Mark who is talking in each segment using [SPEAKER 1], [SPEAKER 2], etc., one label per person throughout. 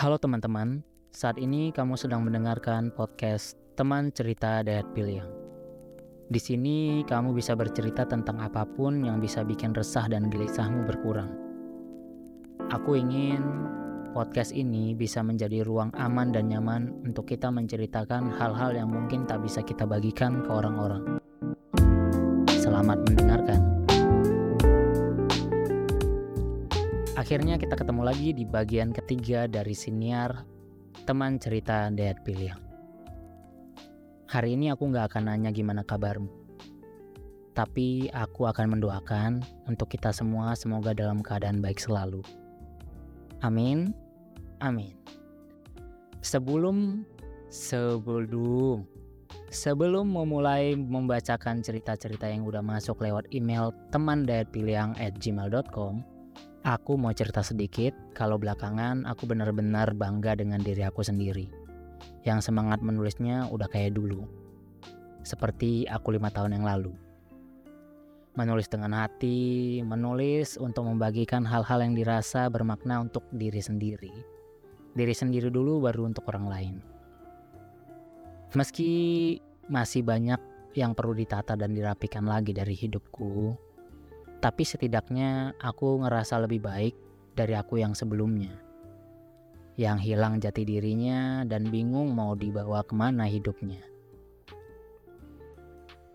[SPEAKER 1] Halo teman-teman, saat ini kamu sedang mendengarkan podcast Teman Cerita Dayat Piliang. Di sini kamu bisa bercerita tentang apa pun yang bisa bikin resah dan gelisahmu berkurang. Aku ingin podcast ini bisa menjadi ruang aman dan nyaman untuk kita menceritakan hal-hal yang mungkin tak bisa kita bagikan ke orang-orang. Akhirnya kita ketemu lagi di bagian ketiga dari siniar teman cerita Dayat Piliang. Hari ini aku nggak akan nanya gimana kabarmu. Tapi aku akan mendoakan untuk kita semua semoga dalam keadaan baik selalu. Amin. Amin. Sebelum sebelum sebelum memulai membacakan cerita-cerita yang udah masuk lewat email teman at gmail.com Aku mau cerita sedikit kalau belakangan aku benar-benar bangga dengan diri aku sendiri. Yang semangat menulisnya udah kayak dulu. Seperti aku lima tahun yang lalu. Menulis dengan hati, menulis untuk membagikan hal-hal yang dirasa bermakna untuk diri sendiri. Diri sendiri dulu baru untuk orang lain. Meski masih banyak yang perlu ditata dan dirapikan lagi dari hidupku, tapi setidaknya aku ngerasa lebih baik dari aku yang sebelumnya. Yang hilang jati dirinya dan bingung mau dibawa ke mana hidupnya.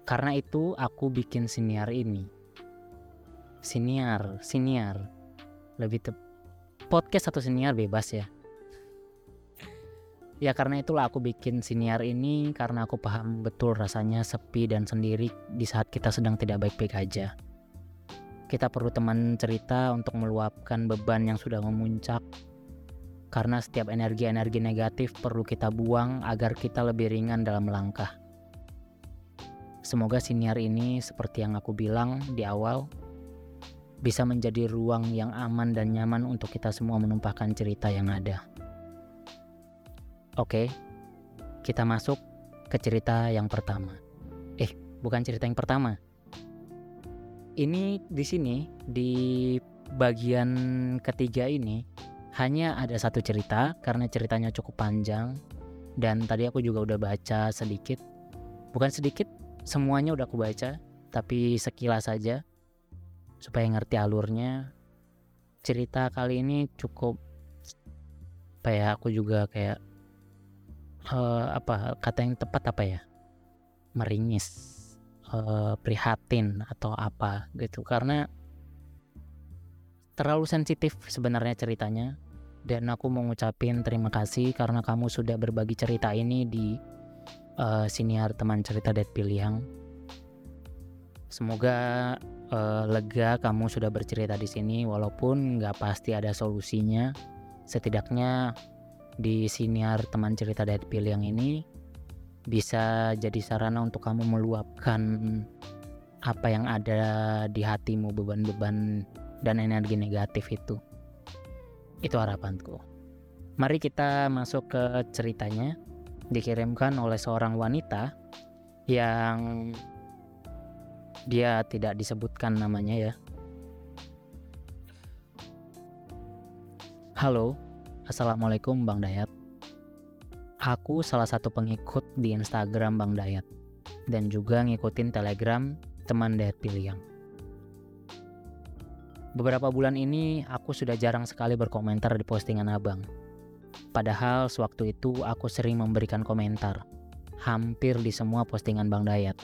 [SPEAKER 1] Karena itu aku bikin siniar ini. Siniar, siniar. Lebih te podcast atau siniar bebas ya. Ya karena itulah aku bikin siniar ini karena aku paham betul rasanya sepi dan sendiri di saat kita sedang tidak baik-baik aja. Kita perlu teman cerita untuk meluapkan beban yang sudah memuncak. Karena setiap energi-energi negatif perlu kita buang agar kita lebih ringan dalam melangkah. Semoga siniar ini seperti yang aku bilang di awal bisa menjadi ruang yang aman dan nyaman untuk kita semua menumpahkan cerita yang ada. Oke, kita masuk ke cerita yang pertama. Eh, bukan cerita yang pertama ini di sini di bagian ketiga ini hanya ada satu cerita karena ceritanya cukup panjang. Dan tadi aku juga udah baca sedikit. Bukan sedikit semuanya udah aku baca tapi sekilas saja supaya ngerti alurnya. Cerita kali ini cukup apa aku juga kayak uh, apa kata yang tepat apa ya? Meringis uh, prihatin atau apa gitu karena terlalu sensitif sebenarnya ceritanya dan aku mau ngucapin terima kasih karena kamu sudah berbagi cerita ini di uh, siniar teman cerita Dead Piliang. Semoga uh, lega kamu sudah bercerita di sini walaupun nggak pasti ada solusinya. Setidaknya di siniar teman cerita Dead Piliang ini bisa jadi sarana untuk kamu meluapkan apa yang ada di hatimu beban-beban dan energi negatif itu. Itu harapanku. Mari kita masuk ke ceritanya. Dikirimkan oleh seorang wanita yang dia tidak disebutkan namanya ya. Halo. Assalamualaikum bang Dayat Aku salah satu pengikut di Instagram Bang Dayat dan juga ngikutin Telegram teman Dayat Piliang. Beberapa bulan ini aku sudah jarang sekali berkomentar di postingan abang. Padahal sewaktu itu aku sering memberikan komentar, hampir di semua postingan Bang Dayat.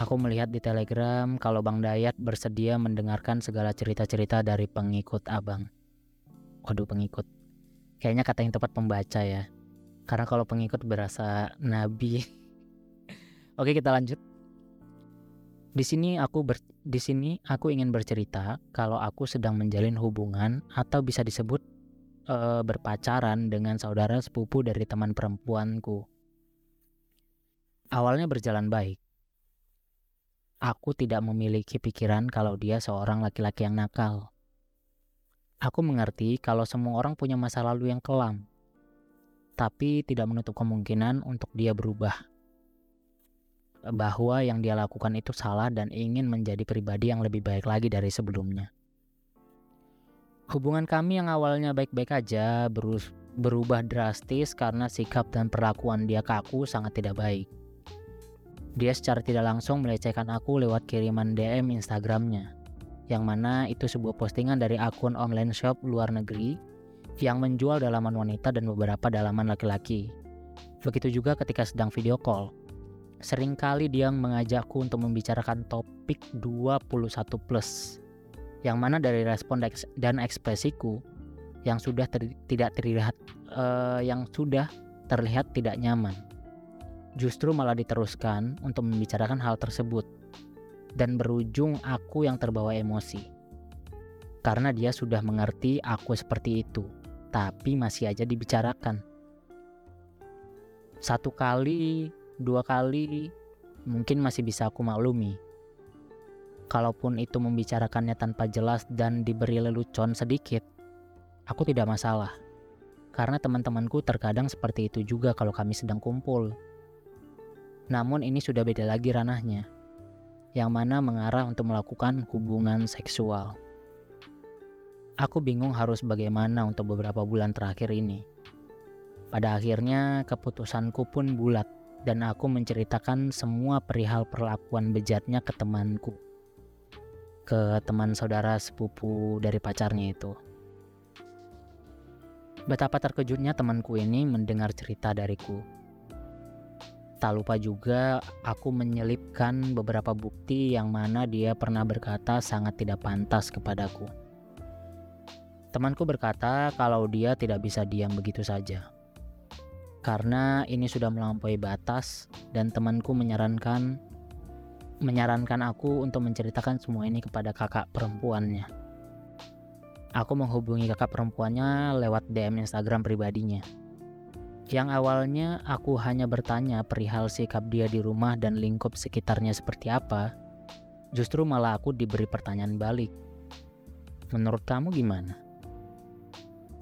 [SPEAKER 1] Aku melihat di Telegram kalau Bang Dayat bersedia mendengarkan segala cerita-cerita dari pengikut abang. Waduh pengikut. Kayaknya kata yang tepat pembaca ya. Karena kalau pengikut berasa nabi. Oke, kita lanjut. Di sini aku ber, di sini aku ingin bercerita kalau aku sedang menjalin hubungan atau bisa disebut uh, berpacaran dengan saudara sepupu dari teman perempuanku. Awalnya berjalan baik. Aku tidak memiliki pikiran kalau dia seorang laki-laki yang nakal. Aku mengerti kalau semua orang punya masa lalu yang kelam tapi tidak menutup kemungkinan untuk dia berubah. Bahwa yang dia lakukan itu salah dan ingin menjadi pribadi yang lebih baik lagi dari sebelumnya. Hubungan kami yang awalnya baik-baik aja berubah drastis karena sikap dan perlakuan dia ke aku sangat tidak baik. Dia secara tidak langsung melecehkan aku lewat kiriman DM Instagramnya, yang mana itu sebuah postingan dari akun online shop luar negeri yang menjual dalaman wanita dan beberapa dalaman laki-laki. Begitu juga ketika sedang video call. Seringkali dia mengajakku untuk membicarakan topik 21 plus yang mana dari respon dan ekspresiku yang sudah ter, tidak terlihat uh, yang sudah terlihat tidak nyaman justru malah diteruskan untuk membicarakan hal tersebut dan berujung aku yang terbawa emosi karena dia sudah mengerti aku seperti itu tapi masih aja dibicarakan satu kali dua kali mungkin masih bisa aku maklumi Kalaupun itu membicarakannya tanpa jelas dan diberi lelucon sedikit, aku tidak masalah. Karena teman-temanku terkadang seperti itu juga kalau kami sedang kumpul. Namun ini sudah beda lagi ranahnya, yang mana mengarah untuk melakukan hubungan seksual. Aku bingung harus bagaimana untuk beberapa bulan terakhir ini. Pada akhirnya keputusanku pun bulat dan aku menceritakan semua perihal perlakuan bejatnya ke temanku ke teman saudara sepupu dari pacarnya itu. Betapa terkejutnya temanku ini mendengar cerita dariku. Tak lupa juga aku menyelipkan beberapa bukti yang mana dia pernah berkata sangat tidak pantas kepadaku. Temanku berkata kalau dia tidak bisa diam begitu saja. Karena ini sudah melampaui batas dan temanku menyarankan menyarankan aku untuk menceritakan semua ini kepada kakak perempuannya. Aku menghubungi kakak perempuannya lewat DM Instagram pribadinya. Yang awalnya aku hanya bertanya perihal sikap dia di rumah dan lingkup sekitarnya seperti apa, justru malah aku diberi pertanyaan balik. Menurut kamu gimana?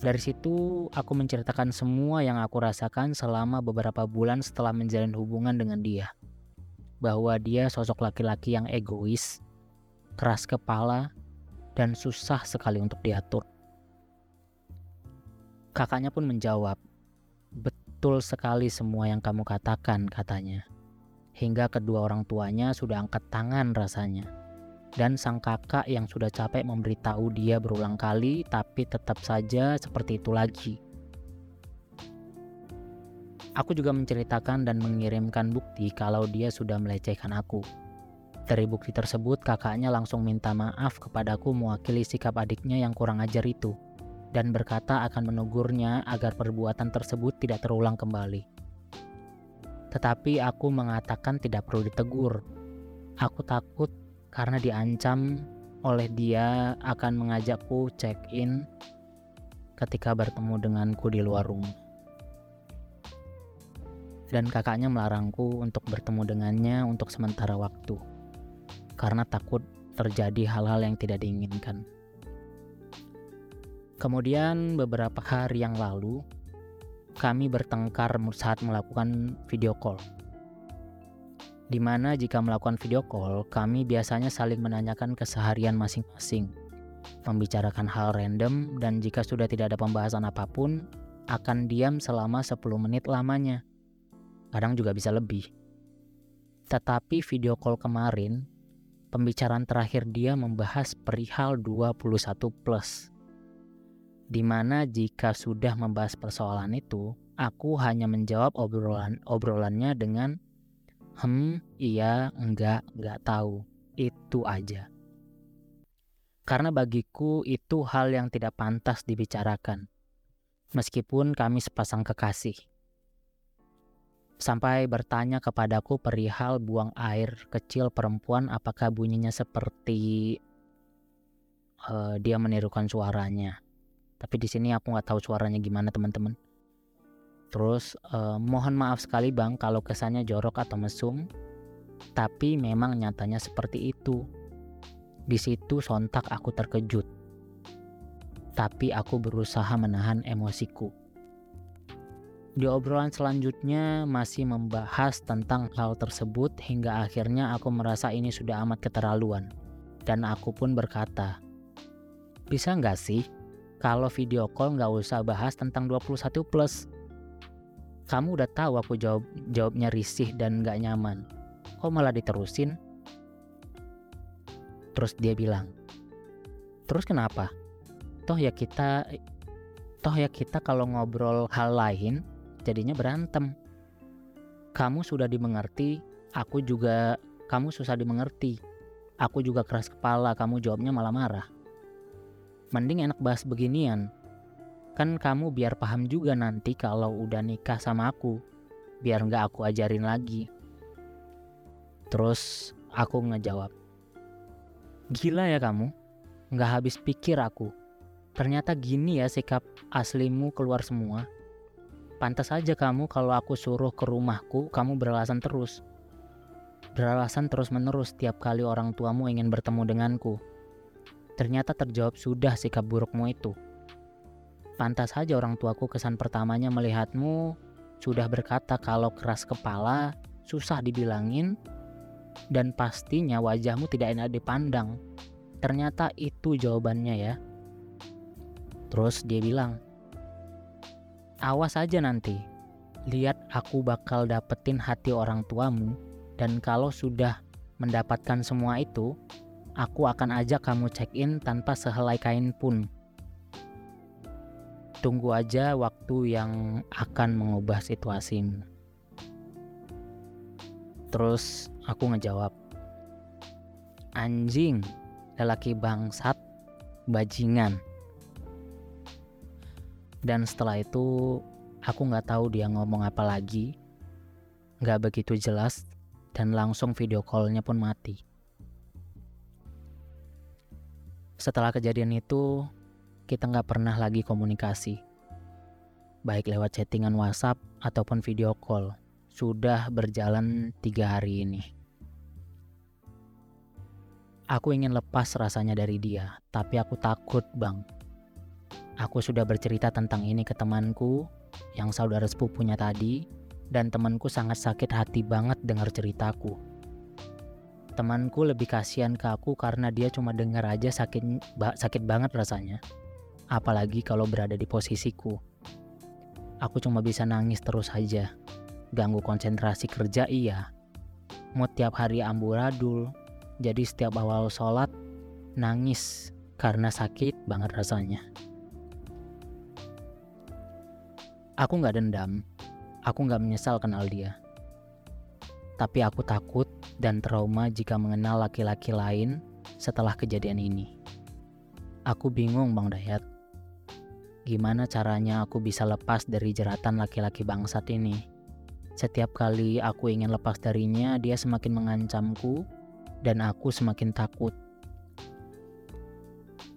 [SPEAKER 1] Dari situ, aku menceritakan semua yang aku rasakan selama beberapa bulan setelah menjalin hubungan dengan dia bahwa dia sosok laki-laki yang egois, keras kepala, dan susah sekali untuk diatur. Kakaknya pun menjawab, "Betul sekali semua yang kamu katakan," katanya. Hingga kedua orang tuanya sudah angkat tangan rasanya. Dan sang kakak yang sudah capek memberitahu dia berulang kali, tapi tetap saja seperti itu lagi. Aku juga menceritakan dan mengirimkan bukti kalau dia sudah melecehkan aku. Dari bukti tersebut, kakaknya langsung minta maaf kepadaku mewakili sikap adiknya yang kurang ajar itu dan berkata akan menegurnya agar perbuatan tersebut tidak terulang kembali. Tetapi aku mengatakan tidak perlu ditegur. Aku takut karena diancam oleh dia akan mengajakku check-in ketika bertemu denganku di luar rumah dan kakaknya melarangku untuk bertemu dengannya untuk sementara waktu karena takut terjadi hal-hal yang tidak diinginkan. Kemudian beberapa hari yang lalu kami bertengkar saat melakukan video call. Di mana jika melakukan video call, kami biasanya saling menanyakan keseharian masing-masing, membicarakan hal random dan jika sudah tidak ada pembahasan apa pun, akan diam selama 10 menit lamanya kadang juga bisa lebih. Tetapi video call kemarin, pembicaraan terakhir dia membahas perihal 21 plus. Di mana jika sudah membahas persoalan itu, aku hanya menjawab obrolan obrolannya dengan hem, iya, enggak, enggak tahu. Itu aja. Karena bagiku itu hal yang tidak pantas dibicarakan. Meskipun kami sepasang kekasih sampai bertanya kepadaku perihal buang air kecil perempuan apakah bunyinya seperti uh, dia menirukan suaranya. Tapi di sini aku nggak tahu suaranya gimana teman-teman. Terus uh, mohon maaf sekali bang kalau kesannya jorok atau mesum, tapi memang nyatanya seperti itu. Di situ sontak aku terkejut. Tapi aku berusaha menahan emosiku. Di obrolan selanjutnya masih membahas tentang hal tersebut hingga akhirnya aku merasa ini sudah amat keterlaluan. Dan aku pun berkata, bisa nggak sih kalau video call nggak usah bahas tentang 21 plus. Kamu udah tahu aku jawab jawabnya risih dan nggak nyaman. Kok malah diterusin? Terus dia bilang, terus kenapa? Toh ya kita, toh ya kita kalau ngobrol hal lain jadinya berantem. Kamu sudah dimengerti, aku juga kamu susah dimengerti. Aku juga keras kepala, kamu jawabnya malah marah. Mending enak bahas beginian. Kan kamu biar paham juga nanti kalau udah nikah sama aku. Biar nggak aku ajarin lagi. Terus aku ngejawab. Gila ya kamu? Nggak habis pikir aku. Ternyata gini ya sikap aslimu keluar semua. Pantas aja kamu kalau aku suruh ke rumahku, kamu beralasan terus. Beralasan terus-menerus setiap kali orang tuamu ingin bertemu denganku. Ternyata terjawab sudah sikap burukmu itu. Pantas saja orang tuaku kesan pertamanya melihatmu sudah berkata kalau keras kepala, susah dibilangin, dan pastinya wajahmu tidak enak dipandang. Ternyata itu jawabannya ya. Terus dia bilang, awas aja nanti, lihat aku bakal dapetin hati orang tuamu, dan kalau sudah mendapatkan semua itu, Aku akan ajak kamu check-in tanpa sehelai kain pun. Tunggu aja waktu yang akan mengubah situasimu. Terus aku ngejawab, anjing, lelaki bangsat, bajingan. Dan setelah itu aku nggak tahu dia ngomong apa lagi, nggak begitu jelas, dan langsung video callnya pun mati. Setelah kejadian itu, kita nggak pernah lagi komunikasi. Baik lewat chattingan WhatsApp ataupun video call. Sudah berjalan tiga hari ini. Aku ingin lepas rasanya dari dia, tapi aku takut bang. Aku sudah bercerita tentang ini ke temanku yang saudara sepupunya tadi, dan temanku sangat sakit hati banget dengar ceritaku temanku lebih kasihan ke aku karena dia cuma dengar aja sakit sakit banget rasanya. Apalagi kalau berada di posisiku. Aku cuma bisa nangis terus saja. Ganggu konsentrasi kerja iya. Mau tiap hari amburadul. Jadi setiap awal sholat nangis karena sakit banget rasanya. Aku nggak dendam. Aku nggak menyesal kenal dia tapi aku takut dan trauma jika mengenal laki-laki lain setelah kejadian ini. Aku bingung Bang Dayat. Gimana caranya aku bisa lepas dari jeratan laki-laki bangsat ini? Setiap kali aku ingin lepas darinya, dia semakin mengancamku dan aku semakin takut.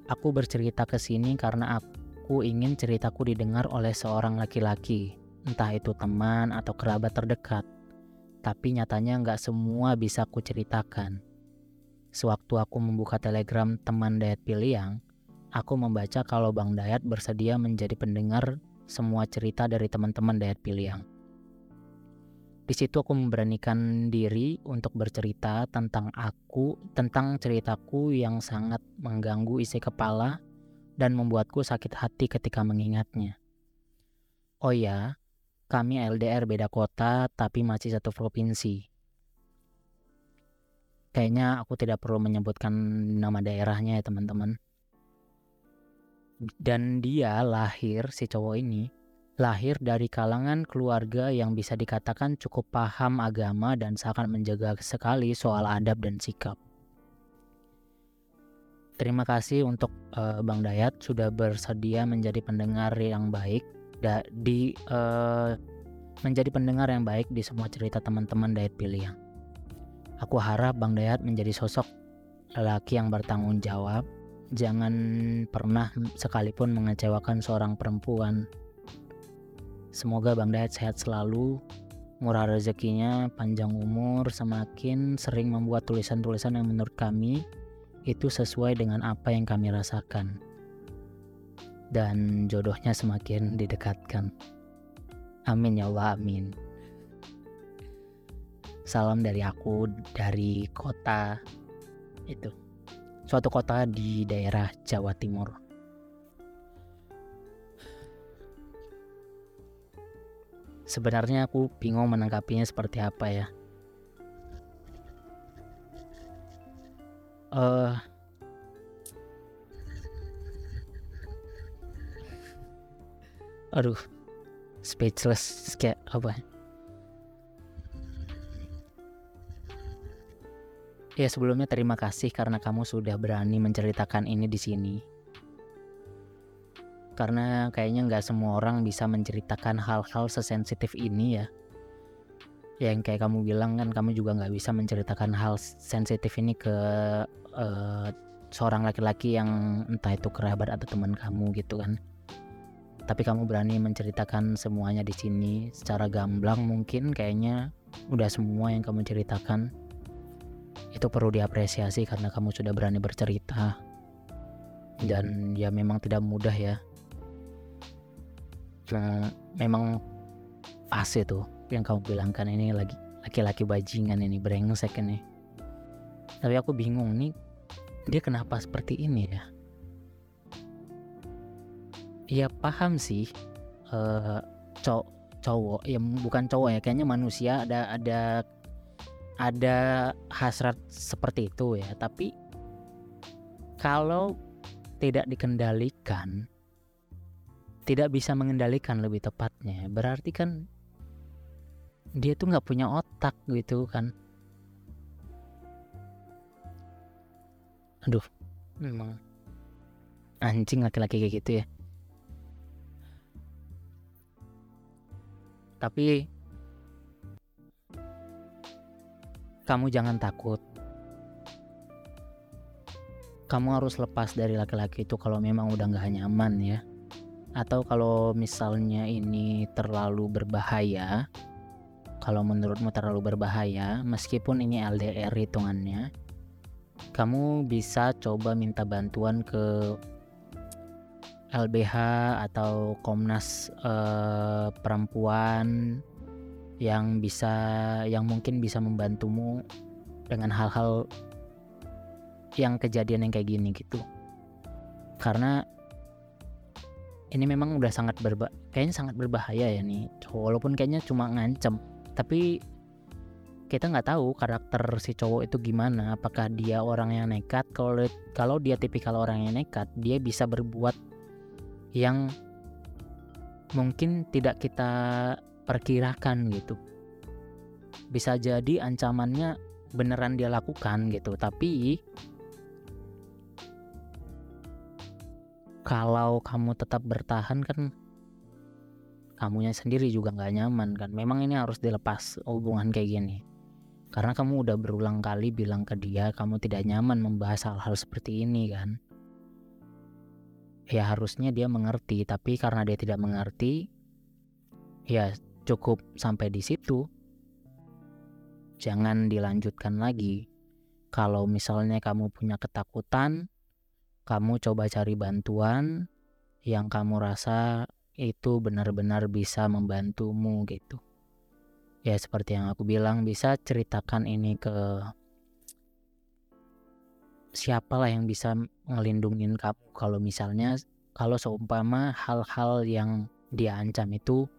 [SPEAKER 1] Aku bercerita ke sini karena aku ingin ceritaku didengar oleh seorang laki-laki, entah itu teman atau kerabat terdekat tapi nyatanya nggak semua bisa aku ceritakan. Sewaktu aku membuka telegram teman Dayat Piliang, aku membaca kalau Bang Dayat bersedia menjadi pendengar semua cerita dari teman-teman Dayat Piliang. Di situ aku memberanikan diri untuk bercerita tentang aku, tentang ceritaku yang sangat mengganggu isi kepala dan membuatku sakit hati ketika mengingatnya. Oh ya, kami LDR beda kota tapi masih satu provinsi. Kayaknya aku tidak perlu menyebutkan nama daerahnya ya teman-teman. Dan dia lahir, si cowok ini, lahir dari kalangan keluarga yang bisa dikatakan cukup paham agama dan sangat menjaga sekali soal adab dan sikap. Terima kasih untuk uh, Bang Dayat sudah bersedia menjadi pendengar yang baik da, di uh, menjadi pendengar yang baik di semua cerita teman-teman Dayat Pilihan. Aku harap Bang Dayat menjadi sosok lelaki yang bertanggung jawab. Jangan pernah sekalipun mengecewakan seorang perempuan. Semoga Bang Dayat sehat selalu, murah rezekinya, panjang umur, semakin sering membuat tulisan-tulisan yang menurut kami itu sesuai dengan apa yang kami rasakan dan jodohnya semakin didekatkan. Amin ya Allah, amin. Salam dari aku dari kota itu suatu kota di daerah Jawa Timur. Sebenarnya aku bingung menangkapinya seperti apa ya. Uh, aduh, speechless kayak apa? Ya? Ya sebelumnya terima kasih karena kamu sudah berani menceritakan ini di sini. Karena kayaknya nggak semua orang bisa menceritakan hal-hal sesensitif ini ya. Yang kayak kamu bilang kan kamu juga nggak bisa menceritakan hal sensitif ini ke uh, seorang laki-laki yang entah itu kerabat atau teman kamu gitu kan. Tapi kamu berani menceritakan semuanya di sini secara gamblang mungkin kayaknya udah semua yang kamu ceritakan itu perlu diapresiasi karena kamu sudah berani bercerita. Dan ya memang tidak mudah ya. Memang fase tuh yang kamu bilangkan ini lagi laki-laki bajingan ini brengsek ini. Tapi aku bingung nih dia kenapa seperti ini ya? Ya paham sih. Uh, cowok cowok ya bukan cowok ya kayaknya manusia ada ada ada hasrat seperti itu ya. Tapi kalau tidak dikendalikan tidak bisa mengendalikan lebih tepatnya berarti kan dia tuh nggak punya otak gitu kan. Aduh memang anjing laki-laki kayak gitu ya. Tapi kamu jangan takut. Kamu harus lepas dari laki-laki itu kalau memang udah nggak nyaman ya. Atau kalau misalnya ini terlalu berbahaya kalau menurutmu terlalu berbahaya meskipun ini LDR hitungannya kamu bisa coba minta bantuan ke LBH atau Komnas eh, perempuan yang bisa yang mungkin bisa membantumu dengan hal-hal yang kejadian yang kayak gini gitu. Karena ini memang udah sangat berba kayaknya sangat berbahaya ya nih. Walaupun kayaknya cuma ngancem tapi kita nggak tahu karakter si cowok itu gimana. Apakah dia orang yang nekat? Kalau kalau dia tipikal orang yang nekat dia bisa berbuat yang mungkin tidak kita perkirakan gitu. Bisa jadi ancamannya beneran dia lakukan gitu tapi kalau kamu tetap bertahan kan kamunya sendiri juga nggak nyaman kan. Memang ini harus dilepas hubungan kayak gini. Karena kamu udah berulang kali bilang ke dia kamu tidak nyaman membahas hal-hal seperti ini kan. Ya harusnya dia mengerti tapi karena dia tidak mengerti ya cukup sampai di situ. Jangan dilanjutkan lagi. Kalau misalnya kamu punya ketakutan kamu coba cari bantuan yang kamu rasa itu benar-benar bisa membantumu gitu. Ya seperti yang aku bilang bisa ceritakan ini ke siapalah yang bisa ngelindungin kamu. Kalau misalnya kalau seumpama hal-hal yang dia ancam itu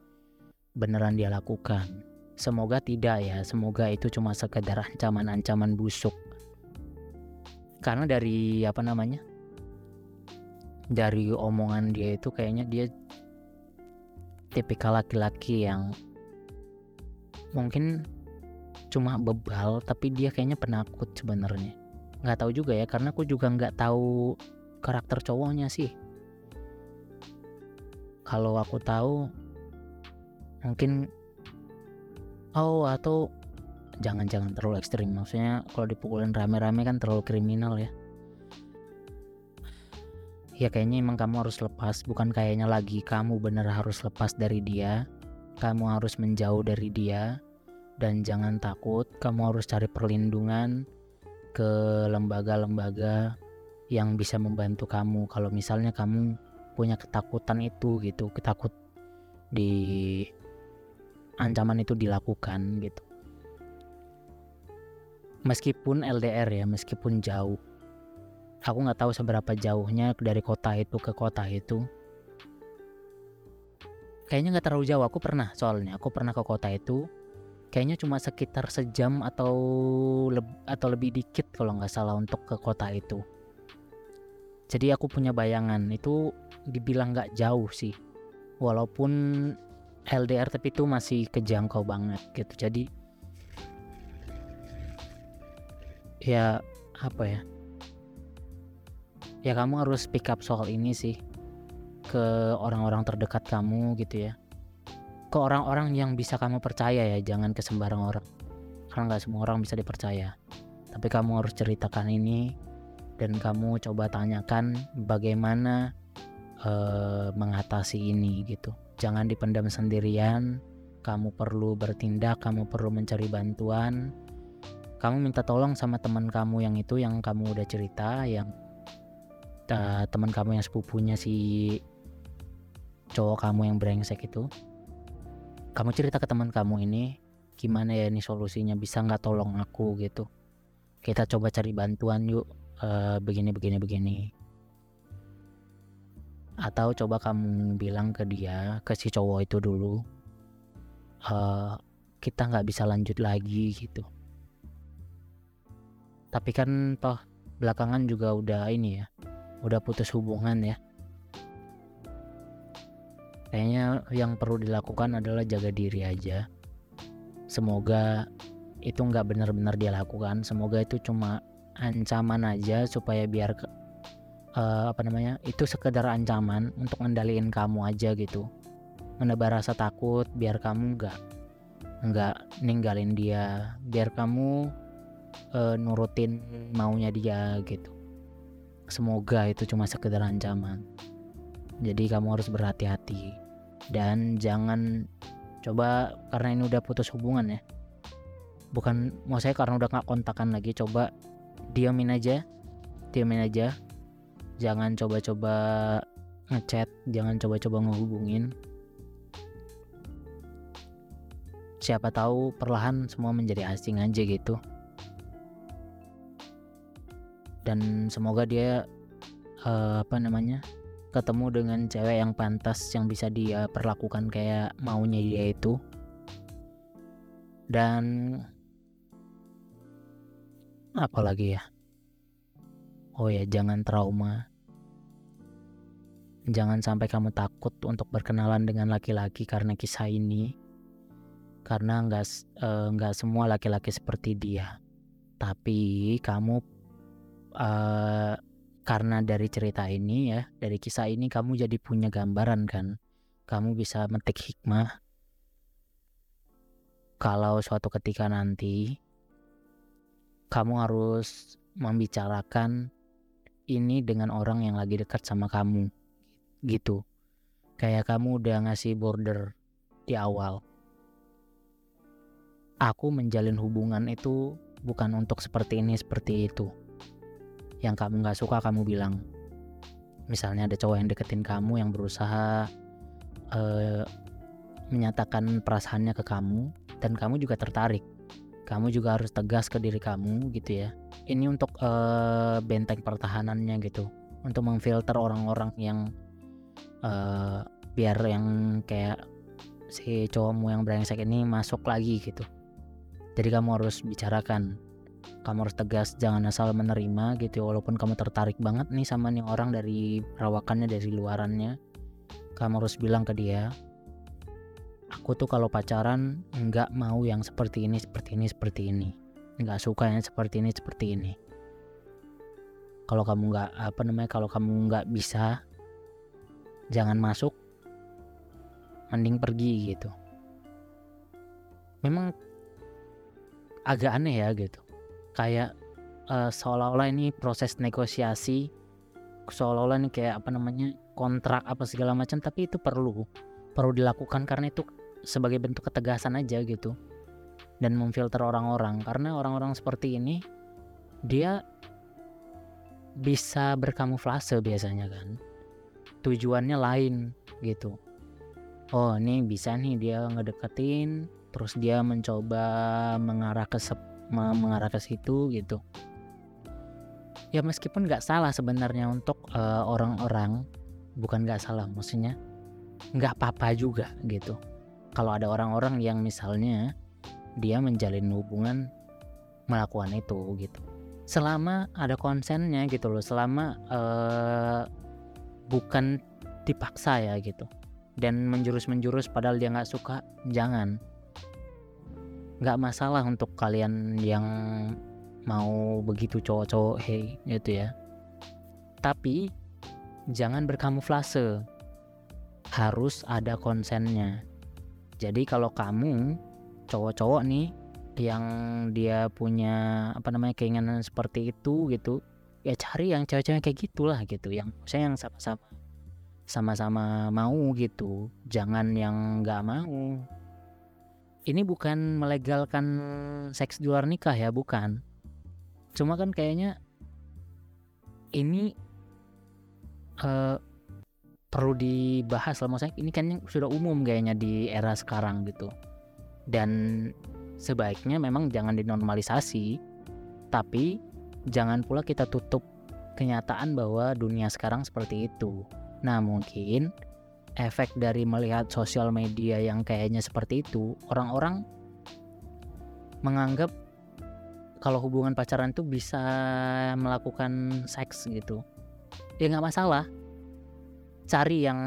[SPEAKER 1] beneran dia lakukan. Semoga tidak ya, semoga itu cuma sekedar ancaman-ancaman busuk. Karena dari apa namanya? dari omongan dia itu kayaknya dia tipikal laki-laki yang mungkin cuma bebal tapi dia kayaknya penakut sebenarnya nggak tahu juga ya karena aku juga nggak tahu karakter cowoknya sih kalau aku tahu mungkin oh atau jangan-jangan terlalu ekstrim. Maksudnya kalau dipukulin rame-rame kan terlalu kriminal ya. Ya kayaknya emang kamu harus lepas. Bukan kayaknya lagi kamu bener harus lepas dari dia. Kamu harus menjauh dari dia. Dan jangan takut kamu harus cari perlindungan ke lembaga-lembaga yang bisa membantu kamu. Kalau misalnya kamu punya ketakutan itu gitu ketakut di ancaman itu dilakukan gitu. Meskipun LDR ya meskipun jauh. Aku nggak tahu seberapa jauhnya dari kota itu ke kota itu. Kayaknya nggak terlalu jauh. Aku pernah soalnya aku pernah ke kota itu. Kayaknya cuma sekitar sejam atau leb atau lebih dikit kalau nggak salah untuk ke kota itu. Jadi aku punya bayangan itu dibilang nggak jauh sih. Walaupun LDR tapi itu masih kejangkau banget gitu. Jadi ya apa ya? Ya kamu harus pick up soal ini sih ke orang-orang terdekat kamu gitu ya. Ke orang-orang yang bisa kamu percaya ya jangan ke sembarang orang. Karena nggak semua orang bisa dipercaya. Tapi kamu harus ceritakan ini dan kamu coba tanyakan bagaimana uh, mengatasi ini gitu. Jangan dipendam sendirian. Kamu perlu bertindak kamu perlu mencari bantuan. Kamu minta tolong sama teman kamu yang itu yang kamu udah cerita yang uh, teman kamu yang sepupunya si cowok kamu yang brengsek itu. Kamu cerita ke teman kamu ini gimana ya ini solusinya? Bisa nggak tolong aku? gitu. Kita coba cari bantuan yuk uh, begini begini begini atau coba kamu bilang ke dia ke si cowok itu dulu uh, kita nggak bisa lanjut lagi gitu. Tapi kan toh belakangan juga udah ini ya udah putus hubungan ya. Kayaknya yang perlu dilakukan adalah jaga diri aja. Semoga itu nggak benar-benar dia lakukan. Semoga itu cuma ancaman aja supaya biar uh, apa namanya itu sekedar ancaman untuk ngendaliin kamu aja gitu. Menebar rasa takut biar kamu nggak nggak ninggalin dia biar kamu uh, nurutin maunya dia gitu. Semoga itu cuma sekedar ancaman. Jadi kamu harus berhati-hati dan jangan coba karena ini udah putus hubungan ya. Bukan mau saya karena udah nggak kontakan lagi coba diamin aja diamin aja jangan coba-coba ngechat jangan coba-coba ngehubungin. Siapa tahu perlahan semua menjadi asing aja gitu. Dan semoga dia uh, apa namanya ketemu dengan cewek yang pantas yang bisa dia perlakukan kayak maunya dia itu. Dan apa lagi ya oh ya jangan trauma jangan sampai kamu takut untuk berkenalan dengan laki-laki karena kisah ini karena nggak uh, nggak semua laki-laki seperti dia tapi kamu uh, karena dari cerita ini ya, dari kisah ini kamu jadi punya gambaran kan. Kamu bisa metik hikmah. Kalau suatu ketika nanti kamu harus membicarakan ini dengan orang yang lagi dekat sama kamu. Gitu. Kayak kamu udah ngasih border di awal. Aku menjalin hubungan itu bukan untuk seperti ini, seperti itu yang kamu nggak suka kamu bilang misalnya ada cowok yang deketin kamu yang berusaha uh, menyatakan perasaannya ke kamu dan kamu juga tertarik kamu juga harus tegas ke diri kamu gitu ya. Ini untuk uh, benteng pertahanannya gitu. Untuk memfilter orang-orang yang uh, biar yang kayak si cowokmu yang brengsek ini masuk lagi gitu. Jadi kamu harus bicarakan. Kamu harus tegas jangan asal menerima gitu walaupun kamu tertarik banget nih sama nih orang dari perawakannya dari luarannya kamu harus bilang ke dia aku tuh kalau pacaran nggak mau yang seperti ini seperti ini seperti ini. Nggak suka yang seperti ini seperti ini. Kalau kamu nggak apa namanya kalau kamu nggak bisa jangan masuk. Mending pergi gitu. Memang agak aneh ya gitu. Kayak uh, seolah-olah ini proses negosiasi seolah-olah ini kayak apa namanya kontrak apa segala macam tapi itu perlu. Perlu dilakukan karena itu sebagai bentuk ketegasan aja gitu. Dan memfilter orang-orang. Karena orang-orang seperti ini dia bisa berkamuflase biasanya kan. Tujuannya lain gitu. Oh ini bisa nih dia ngedeketin terus dia mencoba mengarah ke mengarah ke situ gitu. Ya meskipun nggak salah sebenarnya untuk uh, orang-orang bukan nggak salah maksudnya nggak apa-apa juga gitu kalau ada orang-orang yang misalnya dia menjalin hubungan melakukan itu gitu. Selama ada konsennya gitu loh selama uh, bukan dipaksa ya gitu. Dan menjurus-menjurus padahal dia nggak suka jangan. Nggak masalah untuk kalian yang mau begitu cowok-cowok hey gitu ya. Tapi jangan berkamuflase. Harus ada konsennya jadi kalau kamu cowok-cowok nih yang dia punya apa namanya keinginan seperti itu gitu ya cari yang cewek-cewek kayak gitulah gitu yang saya yang sama-sama sama-sama mau gitu. Jangan yang nggak mau. Ini bukan melegalkan seks di luar nikah ya bukan. Cuma kan kayaknya ini uh, perlu dibahas lah. Maksudnya ini kan sudah umum kayaknya di era sekarang gitu. Dan sebaiknya memang jangan dinormalisasi tapi jangan pula kita tutup kenyataan bahwa dunia sekarang seperti itu. Nah mungkin efek dari melihat sosial media yang kayaknya seperti itu orang-orang menganggap kalau hubungan pacaran itu bisa melakukan seks gitu. Ya nggak masalah cari yang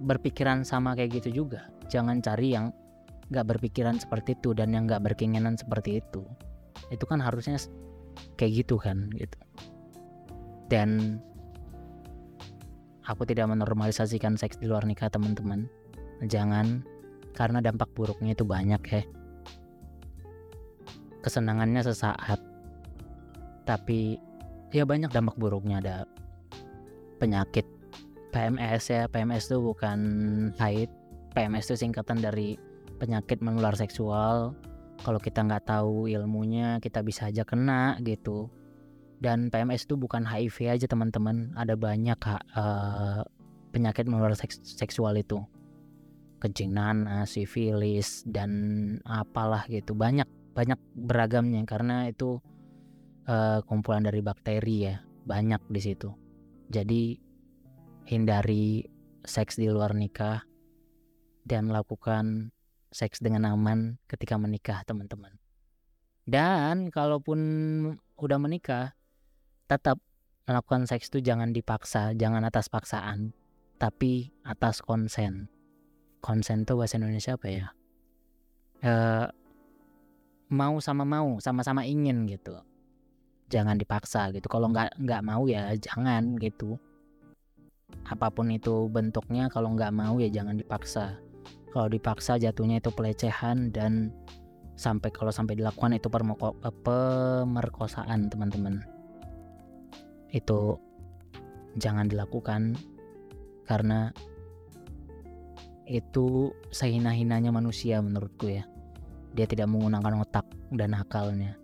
[SPEAKER 1] berpikiran sama kayak gitu juga. Jangan cari yang nggak berpikiran seperti itu dan yang nggak berkeinginan seperti itu. Itu kan harusnya kayak gitu kan gitu. Dan aku tidak menormalisasikan seks di luar nikah teman-teman. Jangan karena dampak buruknya itu banyak ya. Kesenangannya sesaat. Tapi ya banyak dampak buruknya ada penyakit. PMS ya PMS itu bukan haid. PMS itu singkatan dari penyakit menular seksual. Kalau kita nggak tahu ilmunya kita bisa aja kena gitu. Dan PMS itu bukan HIV aja teman-teman. Ada banyak uh, penyakit menular seks seksual itu. Kencing nanas, sifilis dan apalah gitu. Banyak banyak beragamnya karena itu uh, kumpulan dari bakteri ya. Banyak di situ jadi hindari seks di luar nikah dan lakukan seks dengan aman ketika menikah teman-teman. Dan kalaupun udah menikah tetap melakukan seks itu jangan dipaksa jangan atas paksaan tapi atas konsen. Konsen tuh bahasa Indonesia apa ya? E, mau sama mau sama-sama ingin gitu jangan dipaksa gitu. Kalau nggak nggak mau ya jangan gitu. Apa pun itu bentuknya kalau nggak mau ya jangan dipaksa. Kalau dipaksa jatuhnya itu pelecehan dan sampai kalau sampai dilakukan itu eh, pemerkosaan teman-teman. Itu jangan dilakukan karena itu sehina-hinanya manusia menurutku ya. Dia tidak menggunakan otak dan akalnya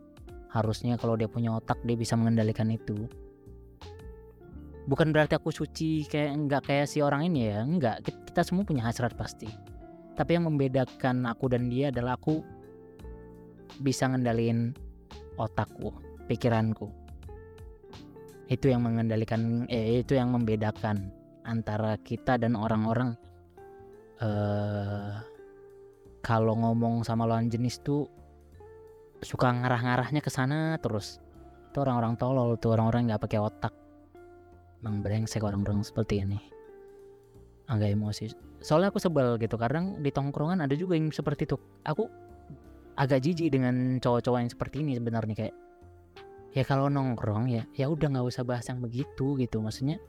[SPEAKER 1] harusnya kalau dia punya otak dia bisa mengendalikan itu. Bukan berarti aku suci kayak nggak kayak si orang ini ya. Nggak kita semua punya hasrat pasti. Tapi yang membedakan aku dan dia adalah aku bisa ngendalin otakku pikiranku. Itu yang mengendalikan eh, itu yang membedakan antara kita dan orang-orang. Uh, kalau ngomong sama lawan jenis tuh suka ngarah-ngarahnya ke sana terus. Itu orang-orang tolol tuh orang-orang nggak pakai otak. Emang brengsek orang-orang seperti ini. Agak emosi. Soalnya aku sebel gitu kadang di tongkrongan ada juga yang seperti itu. Aku agak jijik dengan cowok-cowok yang seperti ini sebenarnya kayak ya kalau nongkrong ya ya udah nggak usah bahas yang begitu gitu. Maksudnya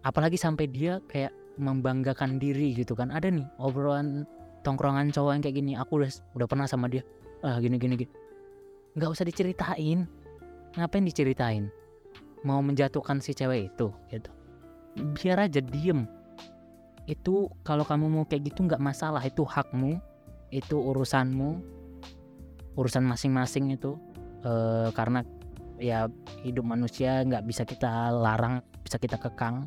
[SPEAKER 1] apalagi sampai dia kayak membanggakan diri gitu kan. Ada nih obrolan tongkrongan cowok yang kayak gini aku udah udah pernah sama dia ah gini gini gini. Nggak usah diceritain. Ngapain diceritain? Mau menjatuhkan si cewek itu gitu. Biar aja diem. Itu kalau kamu mau kayak gitu nggak masalah. Itu hakmu itu urusanmu urusan masing-masing itu. E, karena ya hidup manusia nggak bisa kita larang bisa kita kekang.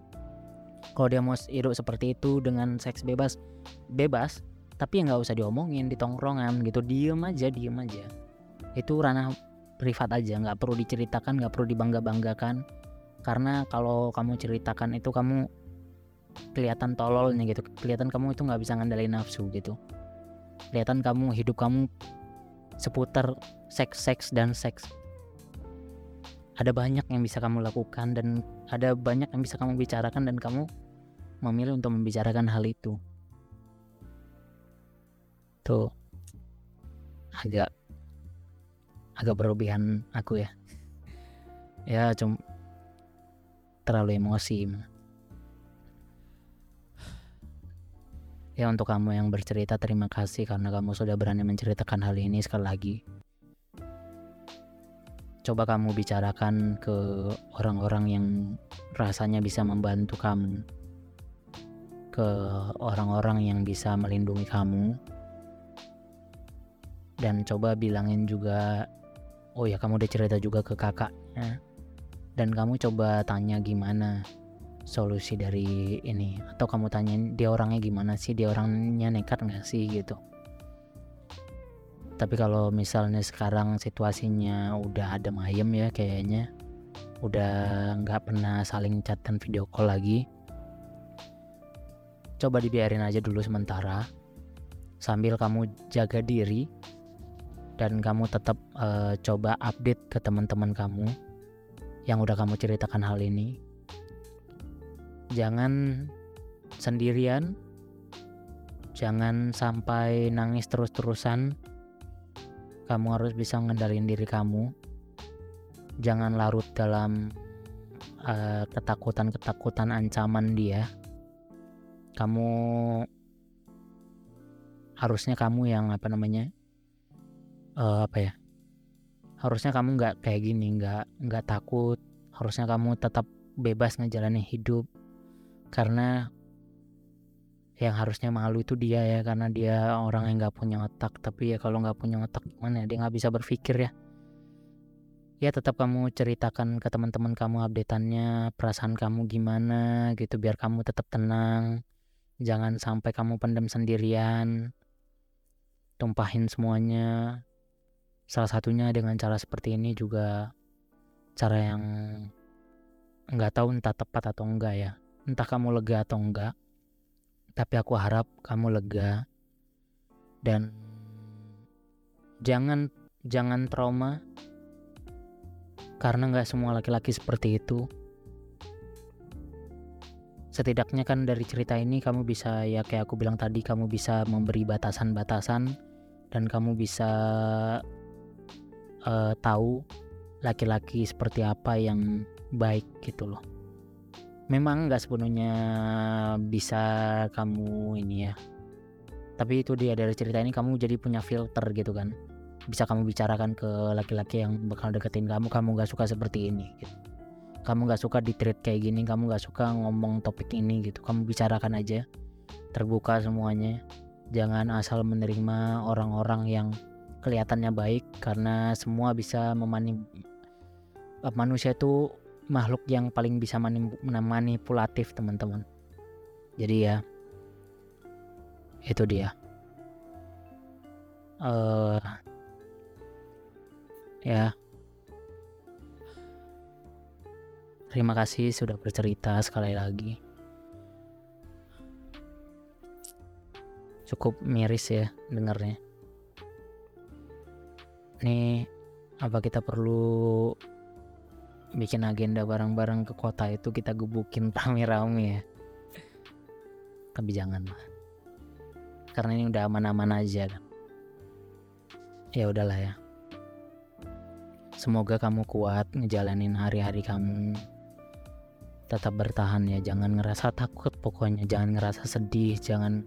[SPEAKER 1] Kalau dia mau hidup seperti itu dengan seks bebas bebas tapi ya nggak usah diomongin di tongkrongan gitu. Diem aja diem aja. Itu ranah privat aja nggak perlu diceritakan nggak perlu dibangga banggakan karena kalau kamu ceritakan itu kamu kelihatan tololnya gitu. Kelihatan kamu itu nggak bisa ngandalin nafsu gitu. Kelihatan kamu hidup kamu seputar seks seks dan seks. Ada banyak yang bisa kamu lakukan dan ada banyak yang bisa kamu bicarakan dan kamu memilih untuk membicarakan hal itu tuh agak agak berlebihan aku ya. Ya cuma terlalu emosi. Ya untuk kamu yang bercerita terima kasih karena kamu sudah berani menceritakan hal ini sekali lagi. Coba kamu bicarakan ke orang-orang yang rasanya bisa membantu kamu. Ke orang-orang yang bisa melindungi kamu dan coba bilangin juga oh ya kamu udah cerita juga ke kakaknya. Dan kamu coba tanya gimana solusi dari ini? Atau kamu tanyain dia orangnya gimana sih? Dia orangnya nekat nggak sih? Gitu. Tapi kalau misalnya sekarang situasinya udah ada mayem ya kayaknya udah nggak pernah saling chat dan video call lagi coba dibiarin aja dulu sementara sambil kamu jaga diri dan kamu tetap uh, coba update ke teman-teman kamu yang udah kamu ceritakan hal ini. Jangan sendirian, jangan sampai nangis terus-terusan. Kamu harus bisa ngendalin diri kamu. Jangan larut dalam ketakutan ketakutan-ketakutan ancaman dia. Kamu harusnya kamu yang apa namanya? Uh, apa ya? harusnya kamu nggak kayak gini nggak nggak takut. Harusnya kamu tetap bebas ngejalanin hidup. Karena yang harusnya malu itu dia ya karena dia orang yang nggak punya otak. Tapi ya kalau nggak punya otak gimana ya? Dia nggak bisa berpikir ya. Ya tetap kamu ceritakan ke teman-teman kamu updateannya perasaan kamu gimana gitu biar kamu tetap tenang. Jangan sampai kamu pendam sendirian. Tumpahin semuanya Salah satunya dengan cara seperti ini juga cara yang nggak tahu entah tepat atau enggak ya. Entah kamu lega atau enggak. Tapi aku harap kamu lega dan jangan jangan trauma karena nggak semua laki-laki seperti itu. Setidaknya kan dari cerita ini kamu bisa ya kayak aku bilang tadi kamu bisa memberi batasan-batasan dan kamu bisa uh, tahu laki-laki seperti apa yang baik gitu loh. Memang nggak sepenuhnya bisa kamu ini ya. Tapi itu dia dari cerita ini kamu jadi punya filter gitu kan. Bisa kamu bicarakan ke laki-laki yang bakal deketin kamu kamu nggak suka seperti ini gitu. kamu nggak suka di treat kayak gini kamu nggak suka ngomong topik ini gitu. Kamu bicarakan aja terbuka semuanya. Jangan asal menerima orang-orang yang kelihatannya baik karena semua bisa memani manusia itu makhluk yang paling bisa manipulatif teman-teman. Jadi ya itu dia. Uh, ya. Terima kasih sudah bercerita sekali lagi. Cukup miris ya dengarnya nih apa kita perlu bikin agenda bareng-bareng ke kota itu kita gebukin rame-rame ya? Tapi jangan lah. Karena ini udah aman-aman aja kan. Ya udahlah ya. Semoga kamu kuat ngejalanin hari-hari kamu. Tetap bertahan ya jangan ngerasa takut pokoknya. Jangan ngerasa sedih jangan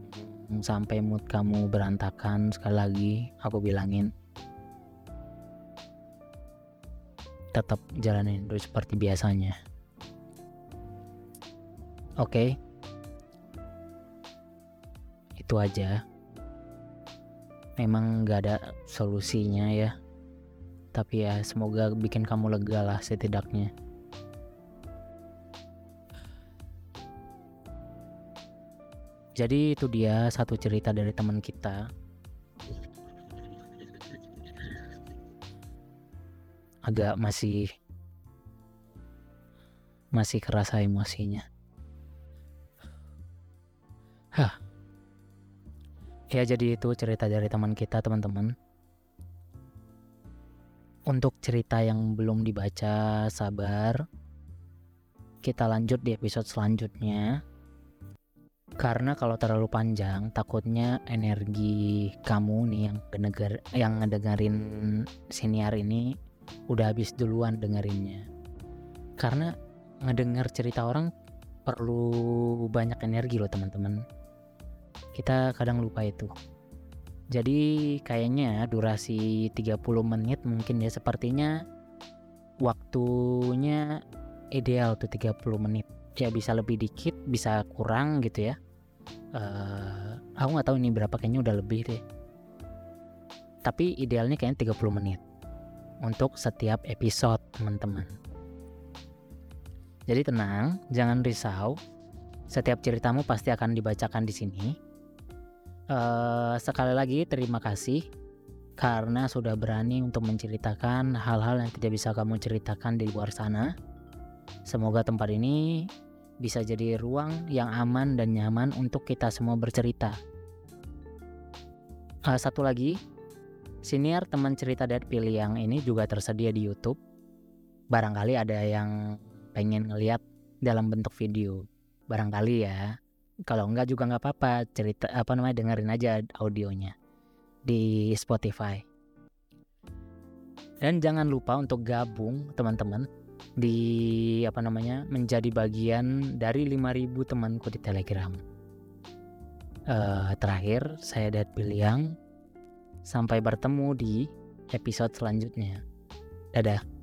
[SPEAKER 1] sampai mood kamu berantakan. Sekali lagi aku bilangin tetap jalanin hidup seperti biasanya. Oke. Okay. Itu aja. Memang gak ada solusinya ya. Tapi ya semoga bikin kamu lega lah setidaknya. Jadi itu dia satu cerita dari teman kita agak masih masih kerasa emosinya. Hah. Ya jadi itu cerita dari teman kita teman-teman. Untuk cerita yang belum dibaca sabar. Kita lanjut di episode selanjutnya. Karena kalau terlalu panjang takutnya energi kamu nih yang ngedenger, yang ngedengerin siniar ini udah habis duluan dengerinnya. Karena ngedenger cerita orang perlu banyak energi loh teman-teman. Kita kadang lupa itu. Jadi kayaknya durasi 30 menit mungkin ya sepertinya waktunya ideal tuh 30 menit. Ya bisa lebih dikit bisa kurang gitu ya. Uh, aku nggak tahu ini berapa kayaknya udah lebih deh. Tapi idealnya kayaknya 30 menit untuk setiap episode teman-teman jadi tenang jangan risau setiap ceritamu pasti akan dibacakan di sini Uh, sekali lagi terima kasih karena sudah berani untuk menceritakan hal-hal yang tidak bisa kamu ceritakan di luar sana. Semoga tempat ini bisa jadi ruang yang aman dan nyaman untuk kita semua bercerita. Uh, satu lagi, senior teman cerita Dad Pilih yang ini juga tersedia di YouTube. Barangkali ada yang pengen ngeliat dalam bentuk video. Barangkali ya kalau enggak juga nggak apa-apa cerita apa namanya dengerin aja audionya di Spotify dan jangan lupa untuk gabung teman-teman di apa namanya menjadi bagian dari 5000 temanku di Telegram uh, terakhir saya Dad Piliang sampai bertemu di episode selanjutnya. Dadah